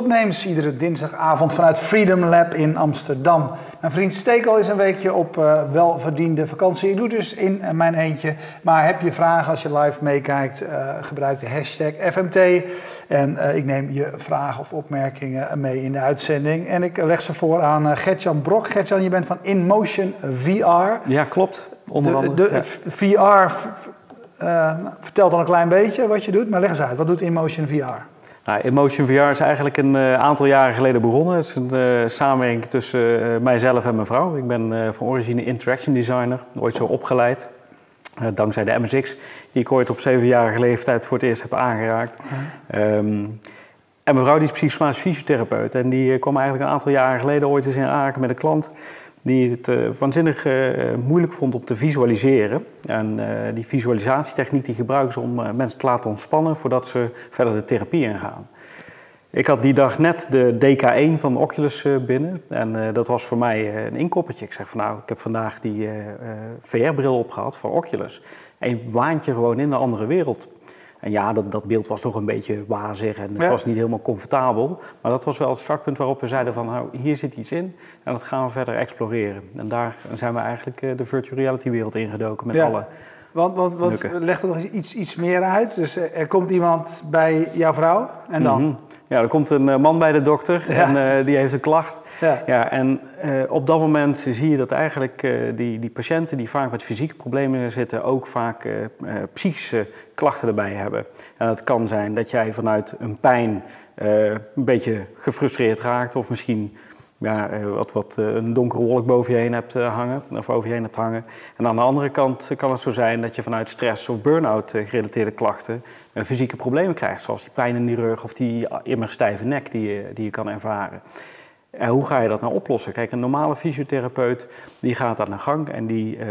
Topnames, iedere dinsdagavond vanuit Freedom Lab in Amsterdam. Mijn vriend Stekel is een weekje op uh, welverdiende vakantie. Ik doe dus in uh, mijn eentje. Maar heb je vragen als je live meekijkt, uh, gebruik de hashtag FMT. En ik neem je vragen of opmerkingen mee in de uitzending. En ik leg ze voor aan Gertjan Brok. Gertjan, je bent van InMotion VR. Ja, klopt. Onder andere. De, de, ja. VR, vertel dan een klein beetje wat je doet. Maar leg eens uit, wat doet InMotion VR? Nou, Emotion VR is eigenlijk een uh, aantal jaren geleden begonnen. Het is een uh, samenwerking tussen uh, mijzelf en mijn vrouw. Ik ben van origine interaction designer, ooit zo opgeleid. dankzij de MSX, die ik ooit op zevenjarige leeftijd voor het eerst heb aangeraakt. Um, en mijn vrouw die is psychosomatisch fysiotherapeut. En die kwam eigenlijk een aantal jaren geleden ooit eens in aanraking met een klant die het uh, waanzinnig uh, moeilijk vond om te visualiseren. En uh, die visualisatietechniek die gebruiken ze om mensen te laten ontspannen voordat ze verder de therapie ingaan. Ik had die dag net de DK1 van Oculus binnen en dat was voor mij een inkoppertje. Ik zeg van nou, ik heb vandaag die VR-bril opgehad van Oculus. En je waant je gewoon in een andere wereld. En ja, dat, dat beeld was toch een beetje wazig en het was niet helemaal comfortabel. Maar dat was wel het startpunt waarop we zeiden van nou, hier zit iets in en dat gaan we verder exploreren. En daar zijn we eigenlijk eh, de virtual reality wereld ingedoken met alle want, want, want leg er nog iets, iets meer uit. Dus er komt iemand bij jouw vrouw en dan? Mhm. Ja, er komt een eh, man bij de dokter en uh, die heeft een klacht. Ja. ja en uh, op dat moment zie je dat eigenlijk uh, die, die patiënten die vaak met fysieke problemen zitten, ook vaak psychische klachten erbij hebben. En dat kan zijn dat jij vanuit een pijn een beetje gefrustreerd raakt of misschien ja, eh, wat, wat eh, een donkere wolk boven je heen hebt eh, hangen, of over je heen hebt hangen. En aan de andere kant kan het zo zijn dat je vanuit stress of burn-out gerelateerde klachten fysieke problemen krijgt, zoals die pijn in die rug of die immer stijve nek die je, die je kan ervaren. En hoe ga je dat nou oplossen? Kijk, een normale fysiotherapeut die gaat aan de gang en die uh,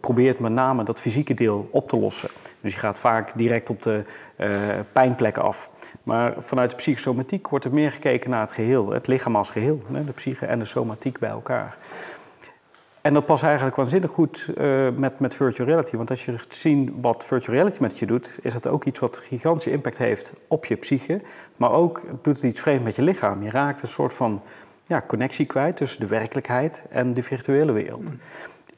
probeert met name dat fysieke deel op te lossen. Dus je gaat vaak direct op de uh, pijnplekken af. Maar vanuit de psychosomatiek wordt er meer gekeken naar het geheel, het lichaam als geheel, de psyche en de somatiek bij elkaar. En dat past eigenlijk waanzinnig goed uh, met, met virtual reality. Want als je ziet wat virtual reality met je doet, is dat ook iets wat gigantische impact heeft op je psyche. Maar ook doet het iets vreemd met je lichaam. Je raakt een soort van ja, connectie kwijt tussen de werkelijkheid en de virtuele wereld.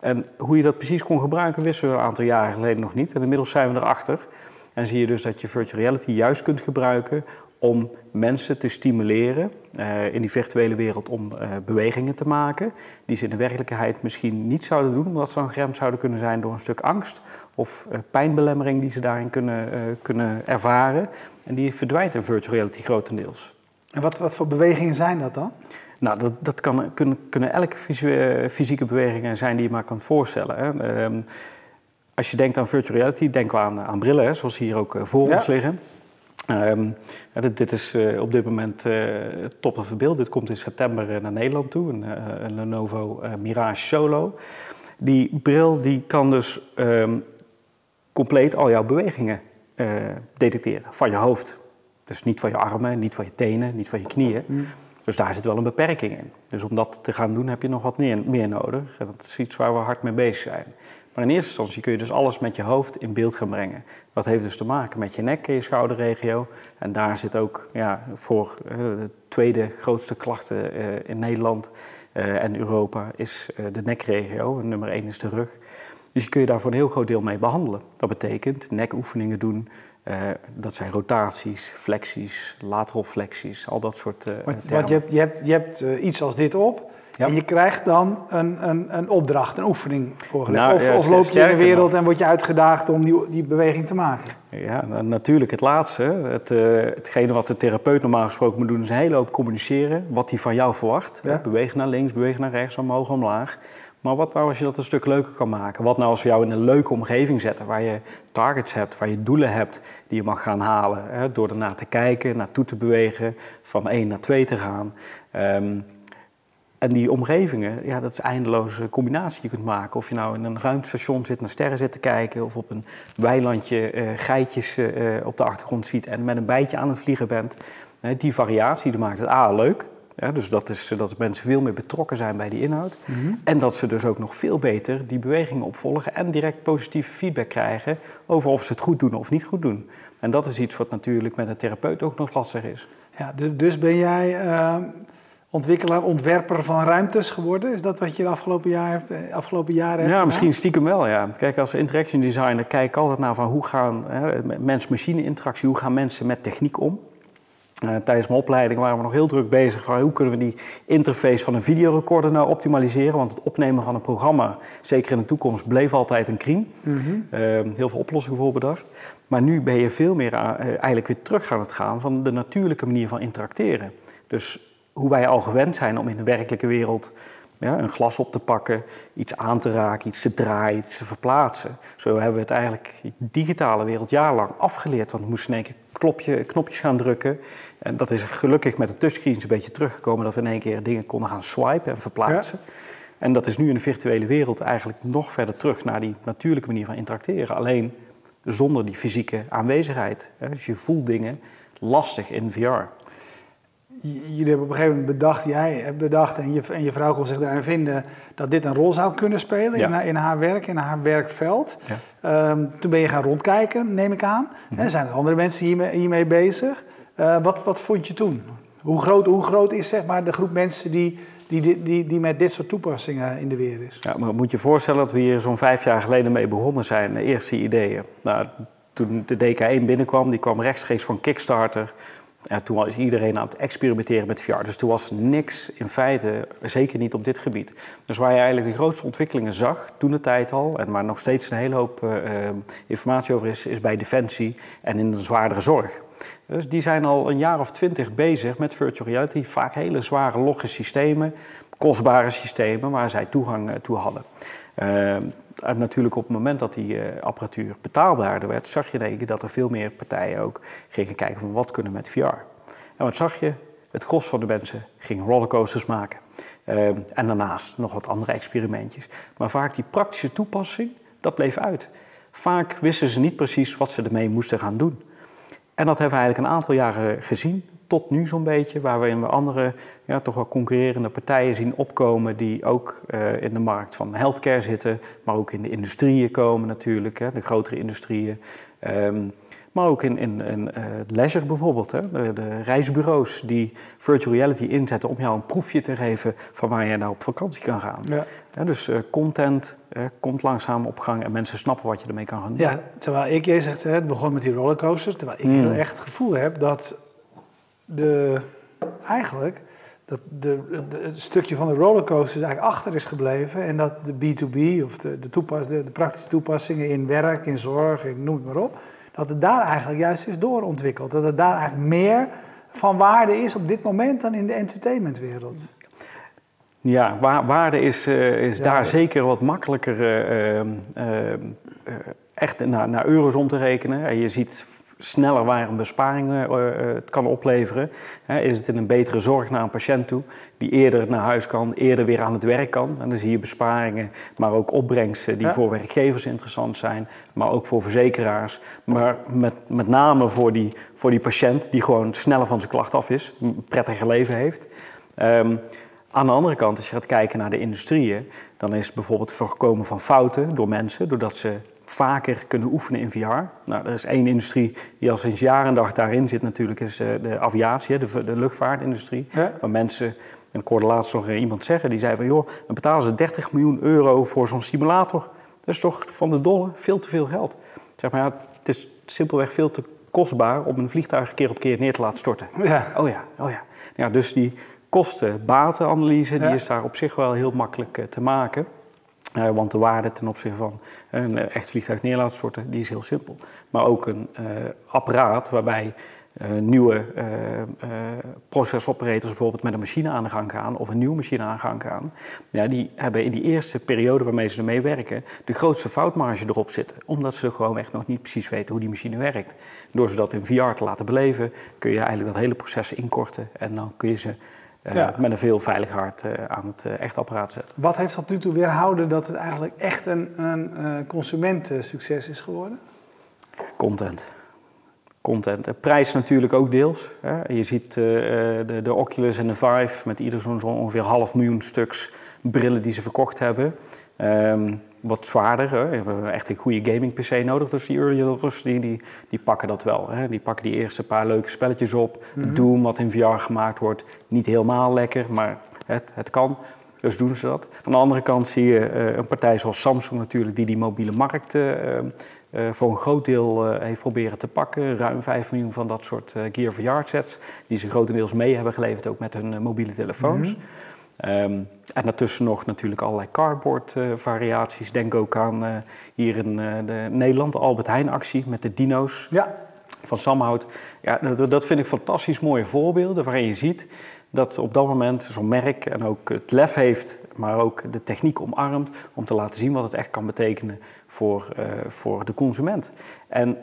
En hoe je dat precies kon gebruiken, wisten we een aantal jaren geleden nog niet. En inmiddels zijn we erachter. En zie je dus dat je virtual reality juist kunt gebruiken om mensen te stimuleren uh, in die virtuele wereld om uh, bewegingen te maken die ze in de werkelijkheid misschien niet zouden doen, omdat ze een grens zouden kunnen zijn door een stuk angst of uh, pijnbelemmering die ze daarin kunnen, kunnen ervaren. En die verdwijnt in virtual reality grotendeels. En wat, wat voor bewegingen zijn dat dan? Nou, dat, dat kan, kunnen, kunnen elke fysieke bewegingen zijn die je maar kan voorstellen. Hè. Um, als je denkt aan virtual reality, denk aan, aan brillen, hè, zoals hier ook voor ja. ons liggen. Um, ja, dit, dit, is uh, op dit moment uh, top of beeld. Dit komt in september naar Nederland toe, een, een Lenovo Mirage Solo. Die bril die kan dus um, compleet al jouw bewegingen detecteren van je hoofd. Dus niet van je armen, niet van je tenen, niet van je knieën. Mm. Dus daar zit wel een beperking in. Dus om dat te gaan doen heb je nog wat meer, nodig. En dat is iets waar we hard mee bezig zijn. Maar in eerste instantie kun je dus alles met je hoofd in beeld gaan brengen. Dat heeft dus te maken met je nek en je schouderregio. En daar zit ook ja, voor uh, de tweede grootste klachten uh, in Nederland uh, en Europa is de nekregio. Nummer één is de rug. Dus je kun je daar voor een heel groot deel mee behandelen. Dat betekent nekoefeningen doen. Dat zijn rotaties, flexies, lateral flexies, al dat soort uh, Want, want je hebt, je hebt, je hebt iets als dit op. Ja. En je krijgt dan een, een, een opdracht, een oefening voorgelegd. Nou, of, ja, of loop je in de wereld en word je uitgedaagd om die, die beweging te maken? Ja, natuurlijk het laatste. Het, hetgene wat de therapeut normaal gesproken moet doen, is een hele hoop communiceren. Wat hij van jou verwacht. Ja. Beweeg naar links, beweeg naar rechts, omhoog, omlaag. Maar wat nou als je dat een stuk leuker kan maken? Wat nou als we jou in een leuke omgeving zetten, waar je targets hebt, waar je doelen hebt die je mag gaan halen. Hè, door ernaar te kijken, naartoe te bewegen, van 1 naar 2 te gaan. Um, en die omgevingen, ja, dat is eindeloze combinatie je kunt maken. Of je nou in een ruimtestation zit, naar sterren zit te kijken... of op een weilandje uh, geitjes uh, op de achtergrond ziet... en met een bijtje aan het vliegen bent. die variatie die maakt het A, leuk. Ja, dus dat is dat mensen veel meer betrokken zijn bij die inhoud. Mhm. En dat ze dus ook nog veel beter die bewegingen opvolgen en direct positieve feedback krijgen over of ze het goed doen of niet goed doen. En dat is iets wat natuurlijk met een therapeut ook nog lastig is. Ja, dus, dus ben jij uh, ontwikkelaar, ontwerper van ruimtes geworden? Is dat wat je de afgelopen, jaar, eh, afgelopen jaren hebt Ja, misschien stiekem wel, ja. Kijk, als interaction designer kijk ik altijd naar van hoe gaan mens-machine interactie, hoe gaan mensen met techniek om? Uh, tijdens mijn opleiding waren we nog heel druk bezig van hoe kunnen we die interface van een videorecorder nou optimaliseren. Want het opnemen van een programma, zeker in de toekomst, bleef altijd een crime. Mhm. heel veel oplossingen voor bedacht. Maar nu ben je veel meer uh, eigenlijk weer terug aan het gaan van de natuurlijke manier van interacteren. Dus hoe wij al gewend zijn om in de werkelijke wereld ja, een glas op te pakken, iets aan te raken, iets te draaien, iets te verplaatsen. Zo hebben we het eigenlijk in de digitale wereld jarenlang afgeleerd. Want we moesten in één keer knopjes gaan drukken. En dat is gelukkig met de touchscreens een beetje teruggekomen dat we in één keer dingen konden gaan swipen en verplaatsen. En dat is nu in de virtuele wereld eigenlijk nog verder terug naar die natuurlijke manier van interacteren. Alleen zonder die fysieke aanwezigheid. Dus je voelt dingen lastig in VR. Jullie hebben op een gegeven moment bedacht, jij hebt bedacht en je, en je vrouw kon zich daarin vinden dat dit een rol zou kunnen spelen in, haar, in, haar, werk, in haar werkveld. Ja. Ehm, toen ben je gaan rondkijken, neem ik aan. Mm zijn er andere mensen hiermee, hiermee bezig? Uh, wat, wat vond je toen? Hoe groot, hoe groot is zeg maar, de groep mensen die die, die, die met dit soort toepassingen in de weer is. Ja, maar moet je voorstellen dat we hier zo'n vijf jaar geleden mee begonnen zijn, de eerste ideeën. Nou, toen de DK1 binnenkwam, die kwam rechtstreeks van Kickstarter. Ja, toen was iedereen aan het experimenteren met VR. Dus toen was niks in feite, zeker niet op dit gebied. Dus waar je eigenlijk de grootste ontwikkelingen zag, toen de tijd al, en waar nog steeds een hele hoop uh, informatie over is, is bij Defensie en in de zwaardere zorg. Dus die zijn al een jaar of twintig bezig met virtual reality. Vaak hele zware logge systemen, kostbare systemen waar zij toegang uh, toe hadden. En natuurlijk op het moment dat die uh, apparatuur betaalbaarder werd, zag je denk dat er veel meer partijen ook gingen kijken van wat kunnen met VR. En wat zag je? Het gros van de mensen ging rollercoasters maken. En daarnaast nog wat andere experimentjes. Maar vaak die praktische toepassing, dat bleef uit. Vaak wisten ze niet precies wat ze ermee moesten gaan doen. En dat hebben we eigenlijk een aantal jaren gezien tot nu zo'n beetje, waar we andere ja, toch wel concurrerende partijen zien opkomen die ook uh, in de markt van healthcare zitten, maar ook in de industrieën komen natuurlijk, hè, de grotere industrieën. Um, maar ook in, in, in uh, leisure bijvoorbeeld. Hè? De, de, reisbureaus die virtual reality inzetten om jou een proefje te geven van waar je nou op vakantie kan gaan. Ja. Ja, dus uh, content uh, komt langzaam op gang en mensen snappen wat je ermee kan gaan doen. Ja, terwijl ik, jij zegt, het begon met die rollercoasters, terwijl ik mm. heel echt het gevoel heb dat de, eigenlijk dat de, het stukje van de rollercoaster eigenlijk achter is gebleven. En dat de B2B of de, de, toepas, de, de, praktische toepassingen in werk, in zorg, in, noem het maar op. Dat het daar eigenlijk juist is doorontwikkeld. Dat het daar eigenlijk meer van waarde is op dit moment dan in de entertainmentwereld. Ja, waarde is, uh, is daar zeker wat makkelijker uh, uh, echt naar, naar euro's om te rekenen. En je ziet sneller waar een besparing uh, het kan opleveren. is het in een betere zorg naar een patiënt toe, die eerder naar huis kan, eerder weer aan het werk kan. En dan zie je besparingen, maar ook opbrengsten die voor werkgevers interessant zijn, maar ook voor verzekeraars. Maar met, met name voor die, voor die patiënt die gewoon sneller van zijn klacht af is, een prettiger leven heeft. Um, aan de andere kant, als je gaat kijken naar de industrieën, dan is bijvoorbeeld het voorkomen van fouten door mensen, doordat ze vaker kunnen oefenen in VR. Nou, er is één industrie die al sinds jaren en dag daarin zit natuurlijk, is eh, de aviatie, de, de luchtvaartindustrie. Ja? Waar mensen, en ik hoorde laatst nog iemand zeggen, die zei van joh, dan betalen ze 30 miljoen euro voor zo'n simulator. Dat is toch van de dolle veel te veel geld. Zeg maar, ja, het is simpelweg veel te kostbaar om een vliegtuig keer op keer neer te laten storten. Ja. Oh ja, oh ja. ja dus die kosten-batenanalyse, die is daar op zich wel heel makkelijk eh, te maken. Uh, want de waarde ten opzichte van een uh, echt vliegtuig neer laten die is heel simpel. Maar ook een uh, apparaat waarbij nieuwe procesoperators bijvoorbeeld met een machine aan de gang gaan of een nieuwe machine aan de gang gaan, ja, die hebben in die eerste periode waarmee ze ermee werken de grootste foutmarge erop zitten. Omdat ze gewoon echt nog niet precies weten hoe die machine werkt. Door ze dat in VR te laten beleven, kun je eigenlijk dat hele proces inkorten en dan kun je ze uh, met een veel veiliger hart uh, aan het uh, echt apparaat zetten. Wat heeft tot nu toe weerhouden dat het eigenlijk echt een, een consumentensucces is geworden? Content. content. De prijs natuurlijk ook deels. Hè. Je ziet de, de Oculus en de Vive met ieder zo'n zo ongeveer half miljoen stuks brillen die ze verkocht hebben. Ehm, wat zwaarder. Hè. We hebben echt een goede gaming PC nodig. Dus die early adopters die, die, die pakken dat wel. Hè. Die pakken die eerste paar leuke spelletjes op. Mm Doom, wat in VR gemaakt wordt, niet helemaal lekker, maar het, het kan. Dus doen ze dat. Aan de andere kant zie je uh, een partij zoals Samsung natuurlijk, die die mobiele markt uh, uh, voor een groot deel heeft proberen te pakken. Ruim 5 miljoen van dat soort Gear VR sets, die ze grotendeels mee hebben geleverd, ook met hun mobiele telefoons. Mm Um, en daartussen nog natuurlijk allerlei cardboard uh, variaties. Denk ook aan uh, hier in uh, de Nederland, de Albert Heijn actie met de dino's ja. van Samhout. Ja, dat, dat, vind ik fantastisch mooie voorbeelden waarin je ziet dat op dat moment zo'n merk en ook het lef heeft, maar ook de techniek omarmt om te laten zien wat het echt kan betekenen voor, voor de consument. En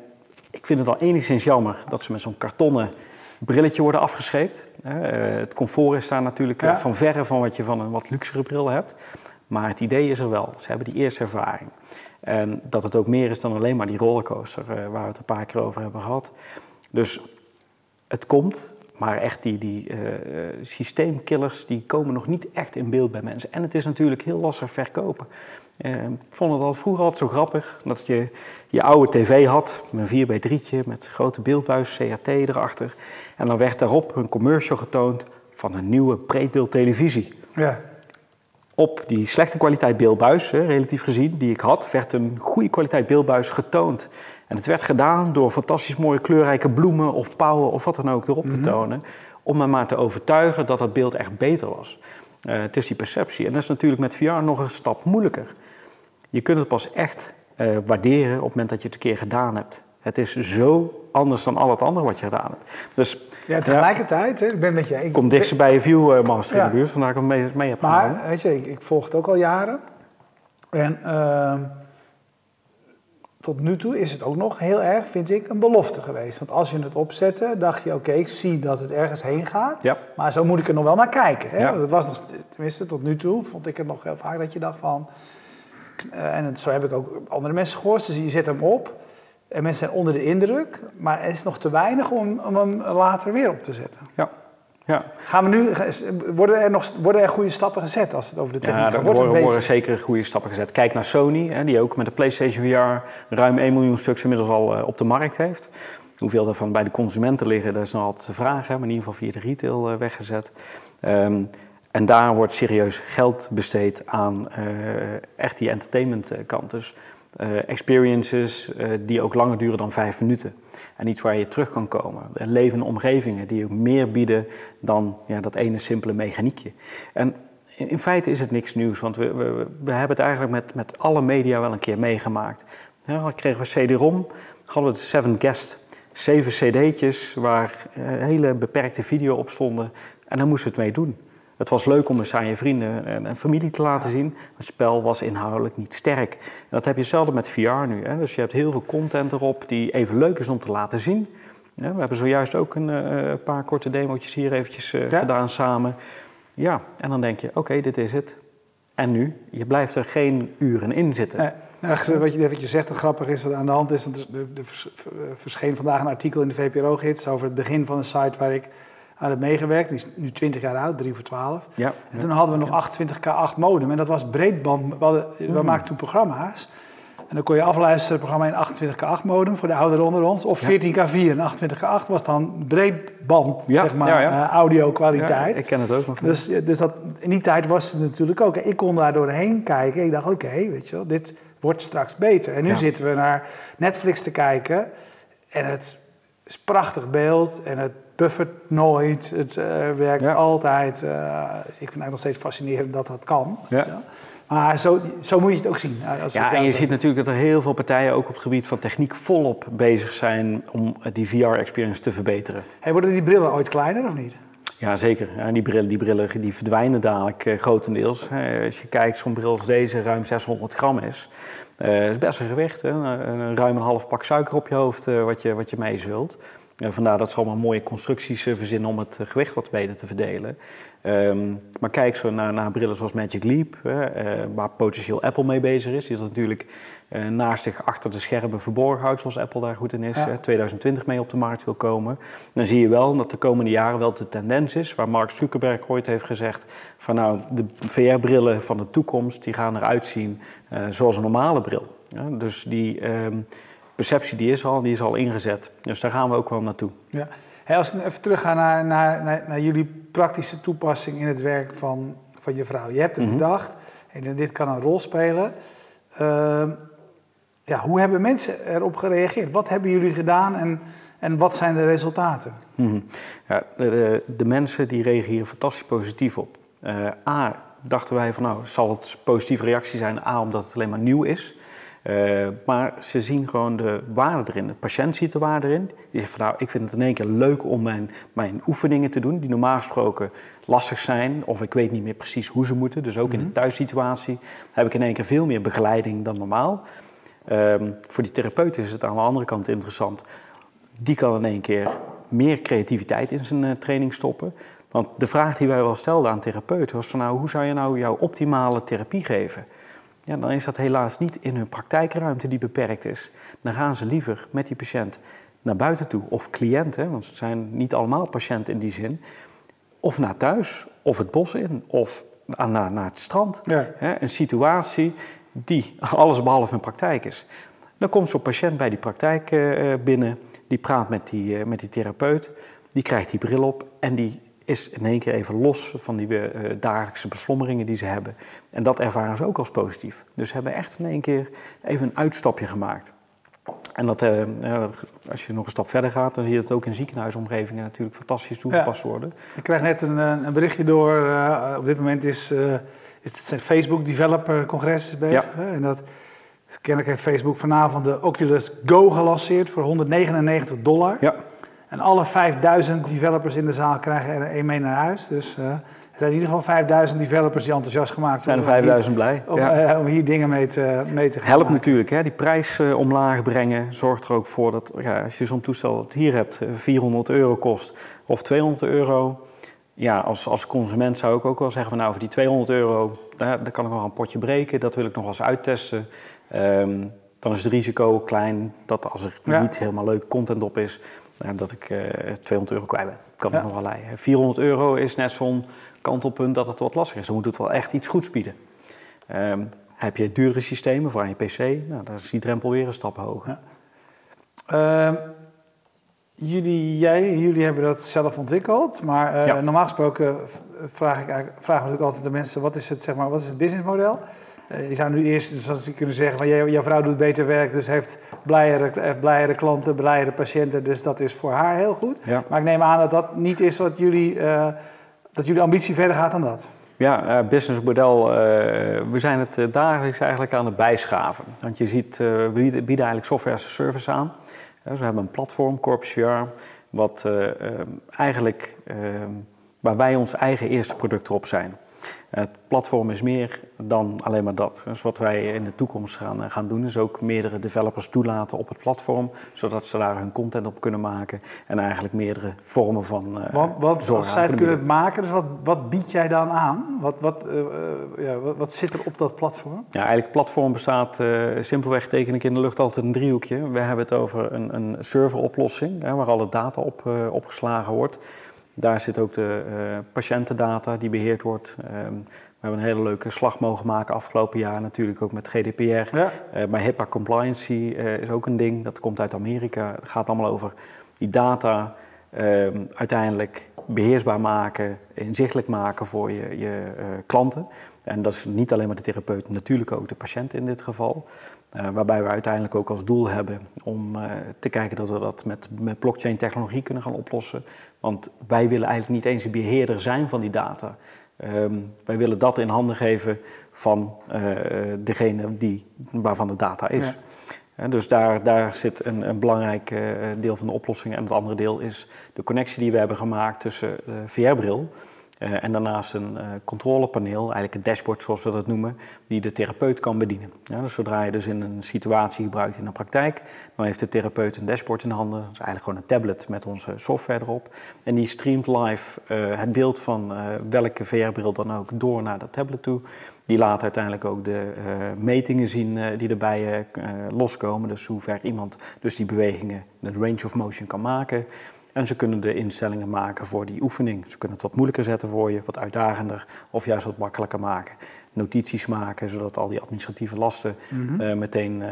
ik vind het al enigszins jammer dat ze met zo'n kartonnen brilletje worden afgescheept. Eh, het comfort is daar natuurlijk eh, van verre van wat je van een wat luxere bril hebt. Maar het idee is er wel. Ze hebben die eerste ervaring. En dat het ook meer is dan alleen maar die rollercoaster eh, waar we het een paar keer over hebben gehad. Dus het komt, maar echt die, die systeemkillers die komen nog niet echt in beeld bij mensen. En het is natuurlijk heel lastig verkopen. Uh, ik vond het al vroeger altijd zo grappig dat je je oude tv had, een 4x3'tje met grote beeldbuis, CRT erachter. En dan werd daarop een commercial getoond van een nieuwe breedbeeldtelevisie. Ja. Op die slechte kwaliteit beeldbuis, hè, relatief gezien, die ik had, werd een goede kwaliteit beeldbuis getoond. En het werd gedaan door fantastisch mooie kleurrijke bloemen of pauwen of wat dan ook erop te mhm. tonen. Om me maar te overtuigen dat het beeld echt beter was. Uh, het is die perceptie. En dat is natuurlijk met VR nog een stap moeilijker. Je kunt het pas echt uh, waarderen op het moment dat je het een keer gedaan hebt. Het is zo anders dan al het andere wat je gedaan hebt. Dus, ja, tegelijkertijd, hè, ik ben met je... Ik, kom dichtst bij je Viewmaster ja. in de buurt, vandaar dat ik hem mee, mee heb Maar, weet je, ik, ik, volg het ook al jaren. En uh, tot nu toe is het ook nog heel erg, vind ik, een belofte geweest. Want als je het opzette, dacht je, oké, ik zie dat het ergens heen gaat. Ja. Maar zo moet ik er nog wel naar kijken. Hè? Ja. Dat was nog, tenminste, tot nu toe vond ik het nog heel vaak dat je dacht van... Uh, en het, zo heb ik ook andere mensen gehoord. Dus je zet hem op en mensen zijn onder de indruk, maar er is nog te weinig om, om hem later weer op te zetten. Ja. Ja. Gaan we nu, worden, er nog, worden er goede stappen gezet als het over de techniek gaat? Ja, er worden, worden, zeker goede stappen gezet. Kijk naar Sony, hè, die ook met de PlayStation VR ruim 1 miljoen stuks inmiddels al uh, op de markt heeft. Hoeveel daarvan bij de consumenten liggen, dat is nog altijd de vraag, hè, maar in ieder geval via de retail uh, weggezet. Um, en daar wordt serieus geld besteed aan uh, echt die entertainment kant. Dus uh, experiences die ook langer duren dan vijf minuten. En iets waar je terug kan komen. Levende omgevingen die ook meer bieden dan ja, dat ene simpele mechaniekje. En in, feite is het niks nieuws, want we, we, we, hebben het eigenlijk met, met alle media wel een keer meegemaakt. Ja, dan kregen we CD-ROM, hadden we Seven Guest, zeven cd'tjes waar hele beperkte video op stonden. En daar moesten we het mee doen. Het was leuk om eens aan je vrienden en familie te laten zien. Het spel was inhoudelijk niet sterk. En dat heb je zelden met VR nu. Hè? Dus je hebt heel veel content erop die even leuk is om te laten zien. we hebben zojuist ook een uh, paar korte demo's hier eventjes uh, gedaan samen. Ja, en dan denk je, oké, dit is het. En nu? Je blijft er geen uren in zitten. Nee. Nou, wat, je, wat je zegt, dat grappig is wat aan de hand is. Want er, er verscheen vandaag een artikel in de VPRO-gids over het begin van een site waar ik het meegewerkt. Die is nu 20 jaar oud, 3 voor 12. Ja, en toen hadden we nog 28K8 modem. En dat was breedband. We, hadden, we maakten toen programma's. En dan kon je afluisteren, het programma in 28K8 modem voor de ouderen onder ons. Of 14K4. En 28K8 was dan breedband, ja, zeg maar, ja, uh, audio kwaliteit. ik ken het ook nog. Dus, dus dat, in die tijd was het natuurlijk ook. Ik kon daar doorheen kijken. Ik dacht, oké, weet je wel, dit wordt straks beter. En nu zitten we naar Netflix te kijken. En het is prachtig beeld. En het buffert nooit. Het uh, werkt altijd. Uh, ik vind het nog steeds fascinerend dat dat kan. Ja. Maar zo, zo moet je het ook zien. Als ja, en je ziet natuurlijk dat er heel veel partijen ook op het gebied van techniek volop bezig zijn om die VR-experience te verbeteren. Hey, worden die brillen ooit kleiner of niet? Ja, zeker. Ja, die, brillen, die brillen die verdwijnen dadelijk grotendeels. als je kijkt, zo'n bril als deze ruim 600 gram is. Dat is best een gewicht. Hè? Een, ruim een half pak suiker op je hoofd wat, je, wat je mee zult. Vandaar dat ze allemaal mooie constructies verzinnen om het gewicht wat beter te verdelen. Ehm, maar kijk zo naar, naar brillen zoals Magic Leap, waar potentieel Apple mee bezig is. Die dat natuurlijk uh, naast zich achter de schermen verborgen houdt, zoals Apple daar goed in is. 2020 mee op de markt wil komen. Dan zie je wel dat de komende jaren wel de tendens is, waar Mark Zuckerberg ooit heeft gezegd, van nou, de VR-brillen van de toekomst, die gaan eruit zien uh, zoals een normale bril. dus die ehm, perceptie die is al, die is al ingezet. Dus daar gaan we ook wel naartoe. Ja. als we even teruggaan naar, naar, naar, naar, jullie praktische toepassing in het werk van, van je vrouw. Je hebt het mhm. bedacht en dit kan een rol spelen. Uh, ja, hoe hebben mensen erop gereageerd? Wat hebben jullie gedaan en, en wat zijn de resultaten? Mhm. ja, de, de, mensen die reageren fantastisch positief op. Uh, A, dachten wij van nou, zal het een positieve reactie zijn? A, omdat het alleen maar nieuw is. Uh, maar ze zien gewoon de waarde erin. De patiënt ziet de waarde erin. Die zegt van nou, ik vind het in één keer leuk om mijn, mijn oefeningen te doen, die normaal gesproken lastig zijn, of ik weet niet meer precies hoe ze moeten. Dus ook in de mhm. thuissituatie heb ik in één keer veel meer begeleiding dan normaal. Um, voor die therapeut is het aan de andere kant interessant. Die kan in één keer meer creativiteit in zijn uh, training stoppen. Want de vraag die wij wel stelden aan therapeuten was van nou, hoe zou je nou jouw optimale therapie geven? Ja, dan is dat helaas niet in hun praktijkruimte die beperkt is. Dan gaan ze liever met die patiënt naar buiten toe, of cliënten, want het zijn niet allemaal patiënten in die zin, of naar thuis, of het bos in, of naar, naar het strand. Ja. een situatie die alles behalve een praktijk is. Dan komt zo'n patiënt bij die praktijk eh, binnen, die praat met die, eh, met die therapeut, die krijgt die bril op en die is in één keer even los van die uh, dagelijkse beslommeringen die ze hebben. En dat ervaren ze ook als positief. Dus ze hebben echt in één keer even een uitstapje gemaakt. En dat, als je nog een stap verder gaat, dan zie je dat ook in ziekenhuisomgevingen natuurlijk fantastisch toegepast worden. Ik krijg net een, een berichtje door, op dit moment is is het Facebook Developer Congres bezig. Ja. En dat, kennelijk heeft Facebook vanavond de Oculus Go gelanceerd voor 199 dollar. Ja. En alle 5000 developers in de zaal krijgen er één mee naar huis. Dus uh, er zijn in ieder geval 5000 developers die enthousiast gemaakt worden. Zijn er 5000 blij. Om, ja. uh, om, hier dingen mee te, mee te gaan Helpt natuurlijk, hè? die prijs uh, omlaag brengen zorgt er ook voor dat ja, als je zo'n toestel dat hier hebt 400 euro kost of 200 euro ja, als, als consument zou ik ook wel zeggen van nou voor die 200 euro, daar, daar kan ik nog een potje breken, dat wil ik nog wel eens uittesten. Ehm, dan is het risico klein dat als er niet helemaal leuk content op is, dat ik uh, eh, 200 euro kwijt ben. Kan ik nog wel leiden. 400 euro is net zo'n kantelpunt dat het wat lastig is. Dan moet het wel echt iets goeds bieden. Um, heb je duurdere systemen voor aan je PC, nou, dan is die drempel weer een stap hoger. Ja. Uh, Jullie, jij, jullie hebben dat zelf ontwikkeld, maar uh, normaal gesproken vraag ik vragen we natuurlijk altijd de mensen: wat is het, zeg maar, wat is het businessmodel? Uh, je zou nu eerst, dus als kunnen zeggen, van, jouw vrouw doet beter werk, dus heeft blijere, heeft blijere klanten, blijere patiënten, dus dat is voor haar heel goed. Ja. Maar ik neem aan dat dat niet is wat jullie, uh, dat jullie ambitie verder gaat dan dat. Ja, businessmodel, we zijn het dagelijks eigenlijk aan het bijschaven. Want je ziet, we bieden eigenlijk software as a service aan. Dus we hebben een platform, Corpus VR, wat uh, eigenlijk, uh, waar wij ons eigen eerste product erop zijn. Het platform is meer dan alleen maar dat. Dus wat wij in de toekomst gaan, eh, gaan doen, is ook meerdere developers toelaten op het platform, zodat ze daar hun content op kunnen maken en eigenlijk meerdere vormen van uh, Want, want als zij het kunnen het maken, dus wat, wat bied jij dan aan? Wat, wat, uh, ja, wat, wat, zit er op dat platform? Ja, eigenlijk het platform bestaat, simpelweg teken ik in de lucht altijd een driehoekje. We hebben het over een, een serveroplossing, hè, waar alle data op opgeslagen wordt. Daar zit ook de uh, patiëntendata die beheerd wordt. Ehm, we hebben een hele leuke slag mogen maken afgelopen jaar natuurlijk ook met GDPR. Ja. Uh, maar HIPAA compliancy uh, is ook een ding, dat komt uit Amerika. Het gaat allemaal over die data ehm, uiteindelijk beheersbaar maken, inzichtelijk maken voor je, je klanten. En dat is niet alleen maar de therapeut, natuurlijk ook de patiënt in dit geval. Uh, waarbij we uiteindelijk ook als doel hebben om uh, te kijken dat we dat met, met blockchain technologie kunnen gaan oplossen. Want wij willen eigenlijk niet eens een beheerder zijn van die data. Um, wij willen dat in handen geven van uh, degene die, waarvan de data is. Ja. dus daar, daar zit een, een belangrijk deel van de oplossing. En het andere deel is de connectie die we hebben gemaakt tussen de VR-bril Uh, en daarnaast een uh, controlepaneel, eigenlijk een dashboard zoals we dat noemen, die de therapeut kan bedienen. Ja, dus zodra je dus in een situatie gebruikt in de praktijk, dan heeft de therapeut een dashboard in de handen. Dat is eigenlijk gewoon een tablet met onze software erop. En die streamt live uh, het beeld van welke VR-bril dan ook door naar dat tablet toe. Die laat uiteindelijk ook de metingen zien die erbij loskomen. Dus hoe ver iemand dus die bewegingen, de range of motion kan maken. En ze kunnen de instellingen maken voor die oefening. Ze kunnen het wat moeilijker zetten voor je, wat uitdagender of juist wat makkelijker maken. Notities maken, zodat al die administratieve lasten mhm. eh, meteen uh,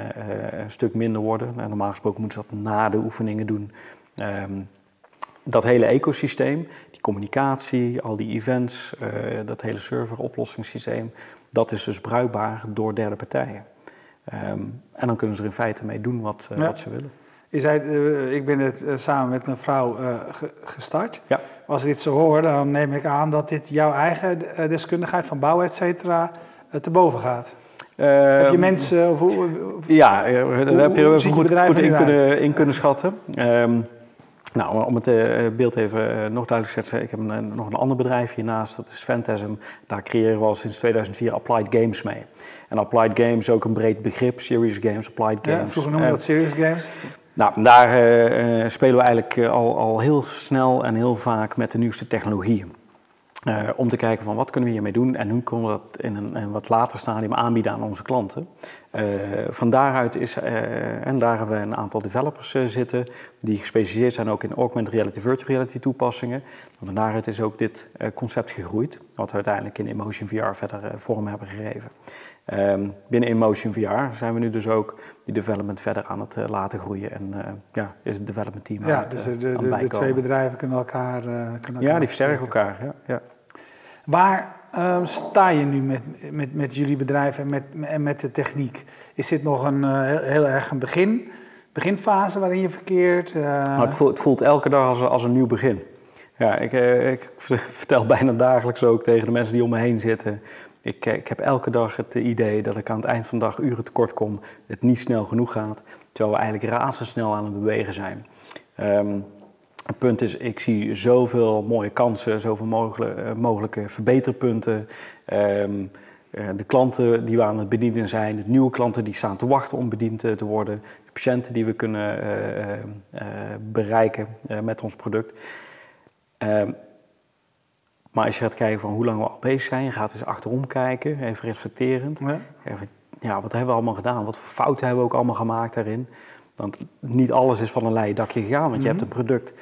een stuk minder worden. Nou, normaal gesproken moeten ze dat na de oefeningen doen. Um, dat hele ecosysteem, die communicatie, al die events, uh, dat hele serveroplossingssysteem, dat is dus bruikbaar door derde partijen. Um, en dan kunnen ze er in feite mee doen wat, ja. wat ze willen. Je zei, uh, ik ben het uh, samen met mijn vrouw uh, gestart. Ja. Als ik dit zo hoor, dan neem ik aan dat dit jouw eigen deskundigheid van bouw, et cetera, te boven gaat. heb je ehm, mensen, of, of, ja, daar heb je hoe goed, goed in, kunnen, in kunnen schatten. Um, nou, om het beeld even nog duidelijk te zetten, ik heb een, nog een ander bedrijf hiernaast, dat is Phantasm. Daar creëren we al sinds 2004 Applied Games mee. En Applied Games is ook een breed begrip, Serious Games, Applied Games. Ja, vroeger noemde dat Serious Games. Nou, daar uh, spelen we eigenlijk uh, al, al heel snel en heel vaak met de nieuwste technologieën. Uh, om te kijken van wat kunnen we hiermee doen en hoe kunnen we dat in een, wat later stadium aanbieden aan onze klanten. van daaruit is, en daar hebben we een aantal developers zitten die gespecialiseerd zijn ook in augmented reality, virtual reality toepassingen. Van daaruit is ook dit concept gegroeid, wat we uiteindelijk in Emotion VR verder vorm hebben gegeven. Um, binnen Emotion VR zijn we nu dus ook die development verder aan het uh, laten groeien. En uh, ja, is het development team ja, aan het, dus de, de, de, de twee bedrijven kunnen elkaar... Kunnen ja, die versterken elkaar. Ja, ja. Waar ehm, sta je nu met, met, met jullie bedrijf en met, en met de techniek? Is dit nog een heel, heel, erg een begin, beginfase waarin je verkeert? Nou, het, voelt, het, voelt, elke dag als, als een nieuw begin. Ja, ik, ik vertel bijna dagelijks ook tegen de mensen die om me heen zitten ik, eh, ik heb elke dag het idee dat ik aan het eind van de dag uren tekort kom, het niet snel genoeg gaat, terwijl we eigenlijk razendsnel aan het bewegen zijn. Um, het punt is, ik zie zoveel mooie kansen, zoveel mogelijke, uh, mogelijke verbeterpunten. Uh, de klanten die we aan het bedienen zijn, de nieuwe klanten die staan te wachten om bediend te worden, de patiënten die we kunnen bereiken met ons product. Maar als je gaat kijken van hoe lang we al bezig zijn, je gaat eens achterom kijken, even reflecterend. Ja. Even, ja, wat hebben we allemaal gedaan? Wat voor fouten hebben we ook allemaal gemaakt daarin? Want niet alles is van een leien dakje gegaan, want je hebt mhm. een product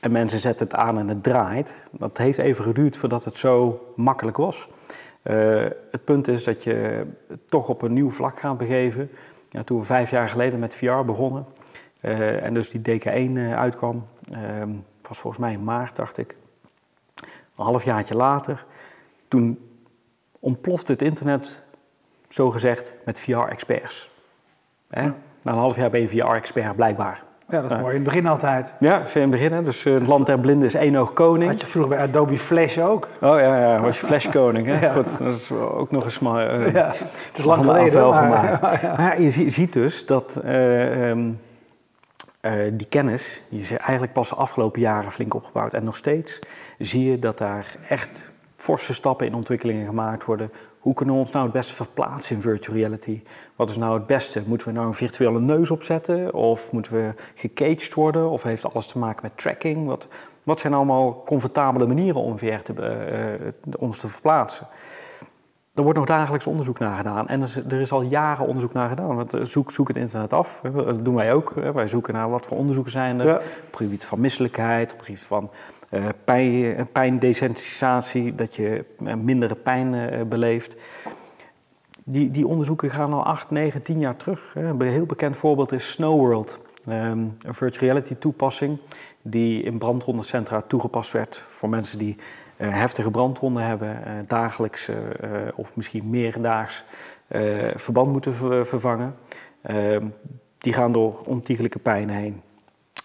en mensen zetten het aan en het draait. Dat heeft even geduurd voordat het zo makkelijk was. Uh, het punt is dat je toch op een nieuw vlak gaat begeven. Ja, toen we vijf jaar geleden met VR begonnen uh, en dus die DK1 uh, uitkwam, was volgens mij in maart, dacht ik. Een halfjaartje later, toen ontplofte het internet, zogezegd, met VR-experts. Na een half jaar ben je VR-expert, blijkbaar. Ja, dat is mooi. In het begin altijd. Ja, in het begin. Dus uh, het land der blinden is één oog koning. Had je vroeger bij Adobe Flash ook? Oh ja, ja was je Flash koning. Hè? ja. Goed, dat is ook nog eens maar... Uh, ja, het is lang geleden. Maar, ja. maar je ziet dus dat uh, um, die kennis, die is eigenlijk pas de afgelopen jaren flink opgebouwd. En nog steeds zie je dat daar echt forse stappen in ontwikkelingen gemaakt worden. Hoe kunnen we ons nou het beste verplaatsen in virtual reality? Wat is nou het beste? Moeten we nou een virtuele neus opzetten? Of moeten we gecaged worden? Of heeft alles te maken met tracking? Wat, wat zijn allemaal comfortabele manieren om VR te, uh, ons te verplaatsen? Er wordt nog dagelijks onderzoek naar gedaan. En er is, er is al jaren onderzoek naar gedaan. Want zoek, zoek het internet af. Dat doen wij ook. Wij zoeken naar wat voor onderzoeken zijn er. Op het gebied van misselijkheid, op het gebied van uh, pijn, pijndesensitisatie, dat je uh, mindere pijn uh, beleeft. Die, die onderzoeken gaan al 8, 9, 10 jaar terug. Een heel bekend voorbeeld is Snow World, um, een virtual reality toepassing die in brandwondencentra toegepast werd voor mensen die heftige brandwonden hebben, dagelijks of misschien meerdaags verband moeten ver vervangen. Ehm, die gaan door ontiegelijke pijn heen.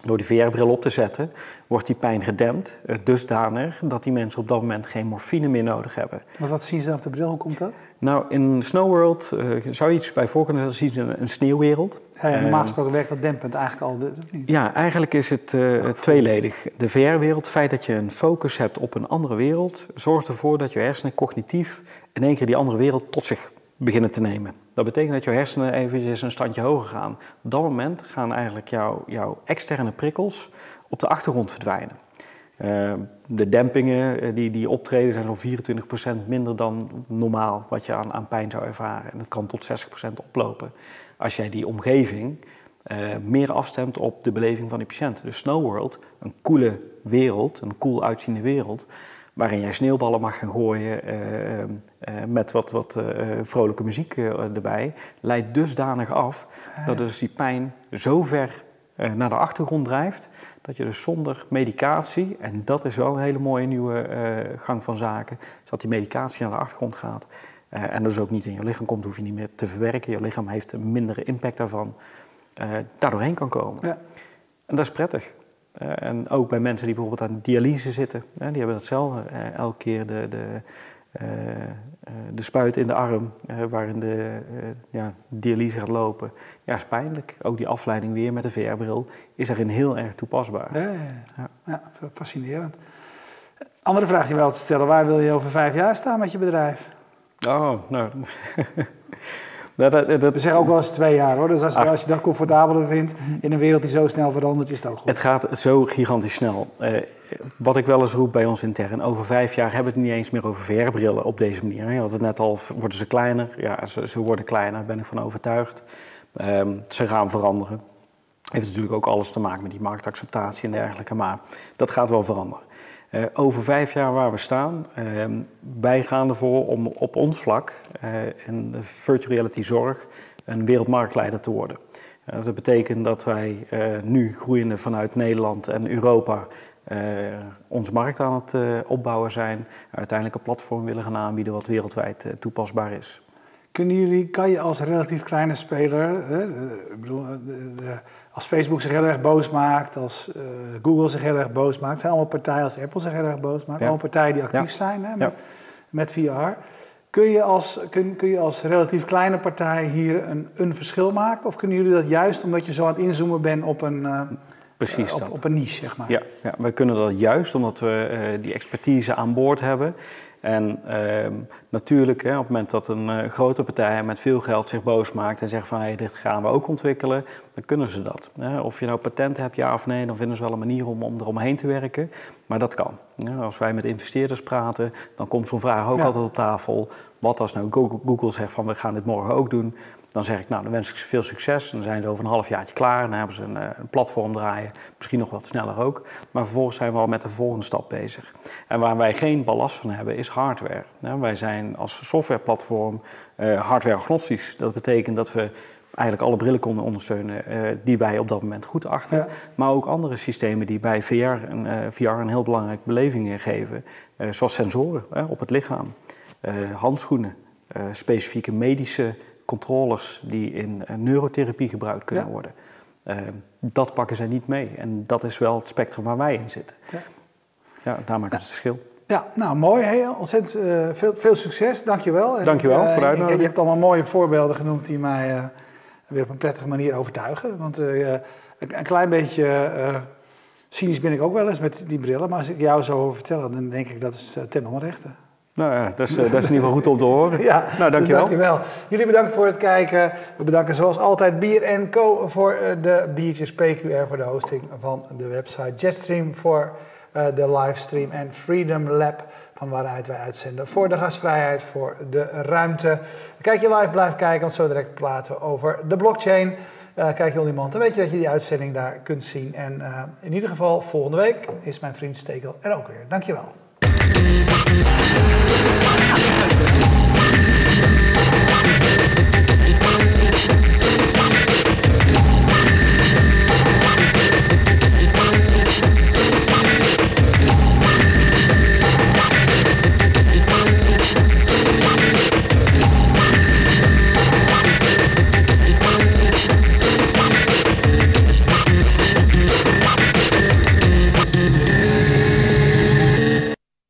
Door die VR-bril op te zetten, wordt die pijn gedempt, dusdanig dat die mensen op dat moment geen morfine meer nodig hebben. Maar wat zien ze op de bril? Hoe komt dat? Nou, in Snow World uh, zou je iets bij voor kunnen zien, een, een sneeuwwereld. Ja, ja, normaal gesproken werkt dat dempend eigenlijk al, niet? Ja, eigenlijk is het uh, tweeledig. De VR-wereld, het feit dat je een focus hebt op een andere wereld, zorgt ervoor dat je hersenen cognitief in één keer die andere wereld tot zich beginnen te nemen. Dat betekent dat je hersenen eventjes een standje hoger gaan. Op dat moment gaan eigenlijk jouw, jouw externe prikkels op de achtergrond verdwijnen. Uh, de dempingen eh, die, die optreden zijn zo'n 24% minder dan normaal wat je aan, aan pijn zou ervaren. En dat kan tot 60% oplopen als jij die omgeving uh, meer afstemt op de beleving van die patiënt. Dus Snow World, een coole wereld, een cool uitziende wereld, waarin jij sneeuwballen mag gaan gooien uh, uh, met wat, wat vrolijke muziek erbij, leidt dusdanig af dat dus die pijn zo ver naar de achtergrond drijft dat je dus zonder medicatie, en dat is wel een hele mooie nieuwe gang van zaken, dat die medicatie naar de achtergrond gaat. En dus ook niet in je lichaam komt, hoef je niet meer te verwerken. Je lichaam heeft een mindere impact daarvan, daardoorheen kan komen. Ja. En dat is prettig. En ook bij mensen die bijvoorbeeld aan dialyse zitten, die hebben datzelfde. elke keer de, de uh, de spuit in de arm uh, waarin de ja, dialyse gaat lopen. Ja, is pijnlijk. Ook die afleiding weer met de VR-bril is daarin heel erg toepasbaar. Ja, ja, ja. ja, fascinerend. Andere vraag die wel te stellen. Waar wil je over vijf jaar staan met je bedrijf? Oh, nou... Dat, dat, dat, We zeggen ook wel eens twee jaar hoor. Dus als, als, je dat comfortabeler vindt in een wereld die zo snel verandert, is het ook goed. Het gaat zo gigantisch snel. Uh, wat ik wel eens roep bij ons intern, over vijf jaar hebben we het niet eens meer over VR-brillen op deze manier. Je had het net al, worden ze kleiner? Ja, ze, ze worden kleiner, daar ben ik van overtuigd. Um, ze gaan veranderen. Heeft natuurlijk ook alles te maken met die marktacceptatie en dergelijke, maar dat gaat wel veranderen. Uh, over vijf jaar waar we staan, uh, wij gaan ervoor om op ons vlak uh, in de virtual reality zorg een wereldmarktleider te worden. dat betekent dat wij nu groeiende vanuit Nederland en Europa onze markt aan het opbouwen zijn. Uiteindelijk een platform willen gaan aanbieden wat wereldwijd toepasbaar is. Kunnen jullie, kan je als relatief kleine speler, hè, ik bedoel, de, als Facebook zich heel erg boos maakt, als uh, Google zich heel erg boos maakt, zijn allemaal partijen als Apple zich heel erg boos maakt, allemaal partijen die actief zijn hè, met, met VR. Kun je, als, kun, kun je als relatief kleine partij hier een, een verschil maken? Of kunnen jullie dat juist omdat je zo aan het inzoomen bent op een, uh, Precies op, op, een niche, zeg maar? Ja, ja, wij kunnen dat juist omdat we uh, die expertise aan boord hebben. En uh, natuurlijk, hè, op het moment dat een uh, grote partij met veel geld zich boos maakt en zegt van hey, dit gaan we ook ontwikkelen, dan kunnen ze dat. Hè. Of je nou patent hebt, ja of nee, dan vinden ze wel een manier om, om eromheen te werken. Maar dat kan. als wij met investeerders praten, dan komt zo'n vraag ook altijd op tafel. Wat als nou Google, Google zegt van we gaan dit morgen ook doen, dan zeg ik, nou, dan wens ik ze veel succes. En dan zijn ze over een halfjaartje klaar. En dan hebben ze een, eh, een, platform draaien. Misschien nog wat sneller ook. Maar vervolgens zijn we al met de volgende stap bezig. En waar wij geen ballast van hebben, is hardware. wij zijn als softwareplatform uh, hardware-agnostisch. Dat betekent dat we eigenlijk alle brillen konden ondersteunen uh, die wij op dat moment goed achten. Maar ook andere systemen die bij VR een, uh, VR een heel belangrijke beleving geven. Zoals sensoren op het lichaam, handschoenen, specifieke medische controllers die in uh, neurotherapie gebruikt kunnen worden. Uh, dat pakken zij niet mee. En dat is wel het spectrum waar wij in zitten. Ja, ja daar maakt het verschil. Ja, nou mooi. Heel ontzettend uh, veel, veel succes. Dankjewel. Dankjewel uh, voor de uitnodiging. Je hebt allemaal mooie voorbeelden genoemd die mij uh, weer op een prettige manier overtuigen. Want een, een, klein beetje cynisch ben ik ook wel eens met die brillen. Maar als ik jou zo vertellen, dan denk ik dat is ten onrechte. Nou ja, dat is, eh, dat is in ieder geval goed om te horen. ja, nou, dankjewel. Dus dankjewel. Jullie bedankt voor het kijken. We bedanken zoals altijd Bier Co. voor eh, de biertjes, PQR voor de hosting van de website, Jetstream voor uh, de livestream en Freedom Lab van waaruit wij uitzenden voor de gastvrijheid, voor de ruimte. Kijk je live, blijf kijken, want zo direct praten over de blockchain. Uh, kijk je on demand, dan weet je dat je die uitzending daar kunt zien. En uh, in ieder geval, volgende week is mijn vriend Stekel er ook weer. Dankjewel. Thank you.